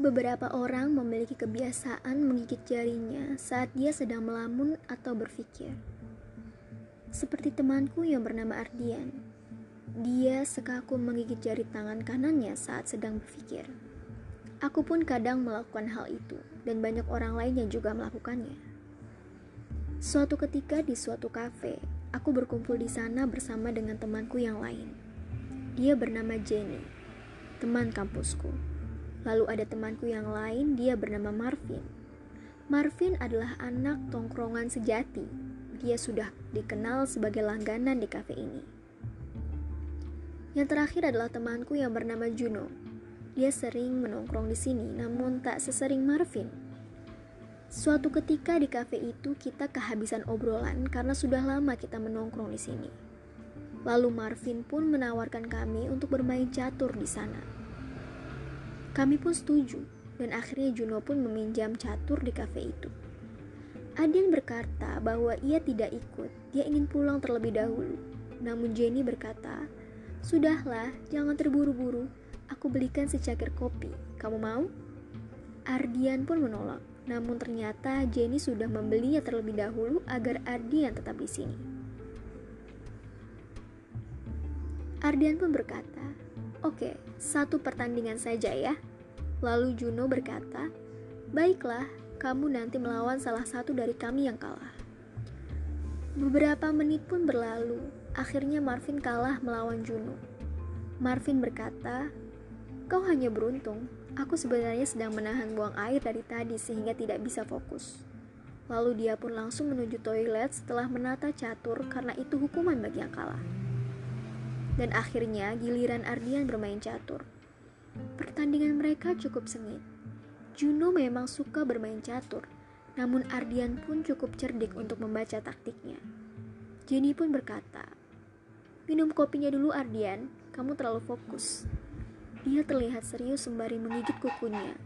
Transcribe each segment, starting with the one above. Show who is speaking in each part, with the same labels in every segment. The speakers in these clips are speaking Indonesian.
Speaker 1: Beberapa orang memiliki kebiasaan menggigit jarinya saat dia sedang melamun atau berpikir. Seperti temanku yang bernama Ardian. Dia sekaku menggigit jari tangan kanannya saat sedang berpikir. Aku pun kadang melakukan hal itu, dan banyak orang lain yang juga melakukannya. Suatu ketika di suatu kafe, aku berkumpul di sana bersama dengan temanku yang lain. Dia bernama Jenny, teman kampusku. Lalu ada temanku yang lain, dia bernama Marvin. Marvin adalah anak tongkrongan sejati. Dia sudah dikenal sebagai langganan di kafe ini. Yang terakhir adalah temanku yang bernama Juno. Dia sering menongkrong di sini, namun tak sesering Marvin. Suatu ketika di kafe itu kita kehabisan obrolan karena sudah lama kita menongkrong di sini. Lalu Marvin pun menawarkan kami untuk bermain catur di sana. Kami pun setuju, dan akhirnya Juno pun meminjam catur di kafe itu. Adin berkata bahwa ia tidak ikut, dia ingin pulang terlebih dahulu. Namun Jenny berkata, Sudahlah, jangan terburu-buru, aku belikan secangkir kopi, kamu mau? Ardian pun menolak, namun ternyata Jenny sudah membelinya terlebih dahulu agar Ardian tetap di sini. Ardian pun berkata, Oke, satu pertandingan saja ya. Lalu Juno berkata, Baiklah, kamu nanti melawan salah satu dari kami yang kalah. Beberapa menit pun berlalu, akhirnya Marvin kalah melawan Juno. Marvin berkata, Kau hanya beruntung, aku sebenarnya sedang menahan buang air dari tadi sehingga tidak bisa fokus. Lalu dia pun langsung menuju toilet setelah menata catur karena itu hukuman bagi yang kalah. Dan akhirnya giliran Ardian bermain catur. Pertandingan mereka cukup sengit. Juno memang suka bermain catur, namun Ardian pun cukup cerdik untuk membaca taktiknya. Jenny pun berkata, Minum kopinya dulu Ardian, kamu terlalu fokus. Dia terlihat serius sembari menggigit kukunya.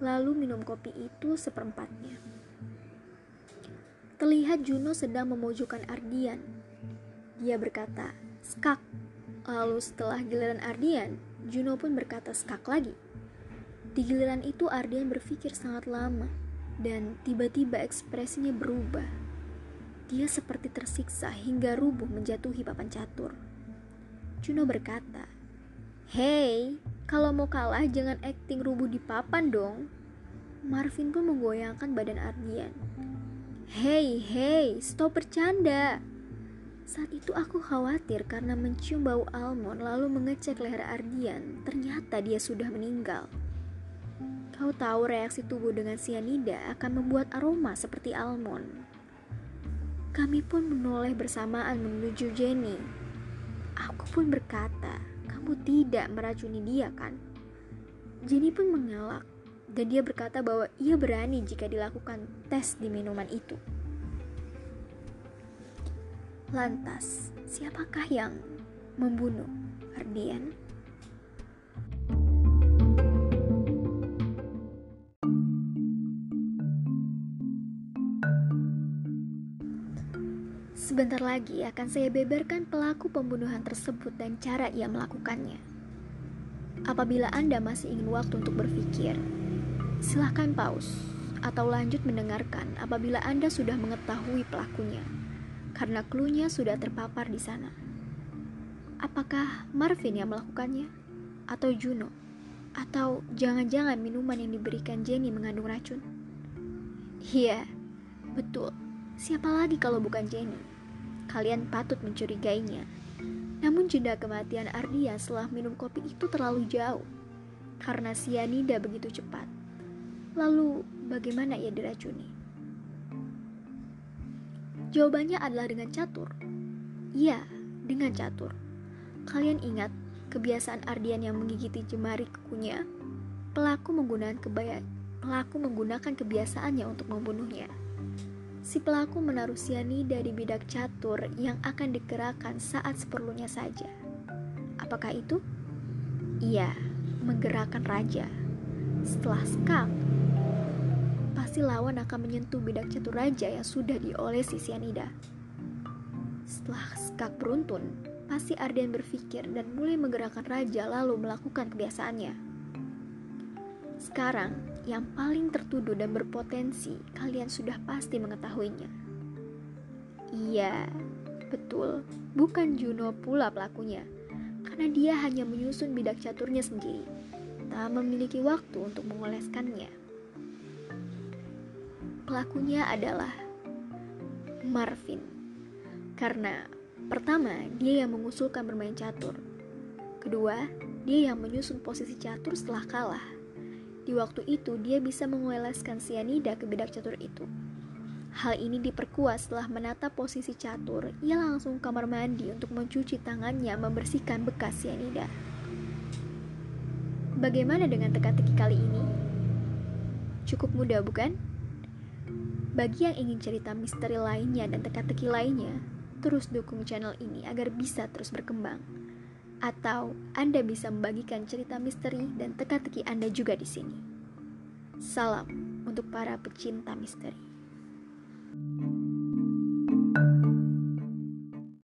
Speaker 1: Lalu minum kopi itu seperempatnya. Terlihat Juno sedang memojokkan Ardian. Dia berkata, Skak, Lalu setelah giliran Ardian, Juno pun berkata skak lagi. Di giliran itu Ardian berpikir sangat lama dan tiba-tiba ekspresinya berubah. Dia seperti tersiksa hingga rubuh menjatuhi papan catur. Juno berkata, Hei, kalau mau kalah jangan acting rubuh di papan dong. Marvin pun menggoyangkan badan Ardian. Hei, hei, stop bercanda. Saat itu aku khawatir karena mencium bau almond lalu mengecek leher Ardian. Ternyata dia sudah meninggal. Kau tahu reaksi tubuh dengan sianida akan membuat aroma seperti almond. Kami pun menoleh bersamaan menuju Jenny. Aku pun berkata, kamu tidak meracuni dia kan? Jenny pun mengelak dan dia berkata bahwa ia berani jika dilakukan tes di minuman itu. Lantas, siapakah yang membunuh Ardian? Sebentar lagi akan saya beberkan pelaku pembunuhan tersebut dan cara ia melakukannya. Apabila Anda masih ingin waktu untuk berpikir, silahkan pause atau lanjut mendengarkan apabila Anda sudah mengetahui pelakunya karena klunya sudah terpapar di sana. Apakah Marvin yang melakukannya? Atau Juno? Atau jangan-jangan minuman yang diberikan Jenny mengandung racun? Iya, betul. Siapa lagi kalau bukan Jenny? Kalian patut mencurigainya. Namun jeda kematian Ardia setelah minum kopi itu terlalu jauh. Karena sianida begitu cepat. Lalu bagaimana ia diracuni? Jawabannya adalah dengan catur. Iya, dengan catur. Kalian ingat kebiasaan Ardian yang menggigiti jemari kukunya? Pelaku menggunakan kebaya pelaku menggunakan kebiasaannya untuk membunuhnya. Si pelaku menaruh sianida di bidak catur yang akan digerakkan saat seperlunya saja. Apakah itu? Iya, menggerakkan raja. Setelah skak, pasti lawan akan menyentuh bidak catur raja yang sudah diolesi sianida. Setelah skak beruntun, pasti Ardian berpikir dan mulai menggerakkan raja lalu melakukan kebiasaannya. Sekarang, yang paling tertuduh dan berpotensi, kalian sudah pasti mengetahuinya. Iya, betul, bukan Juno pula pelakunya, karena dia hanya menyusun bidak caturnya sendiri, tak memiliki waktu untuk mengoleskannya. Pelakunya adalah Marvin, karena pertama, dia yang mengusulkan bermain catur. Kedua, dia yang menyusun posisi catur setelah kalah. Di waktu itu, dia bisa mengoleskan sianida ke bedak catur itu. Hal ini diperkuat setelah menata posisi catur, ia langsung kamar mandi untuk mencuci tangannya membersihkan bekas sianida. Bagaimana dengan teka-teki kali ini? Cukup mudah bukan? Bagi yang ingin cerita misteri lainnya dan teka-teki lainnya, terus dukung channel ini agar bisa terus berkembang atau Anda bisa membagikan cerita misteri dan teka-teki Anda juga di sini. Salam untuk para pecinta misteri.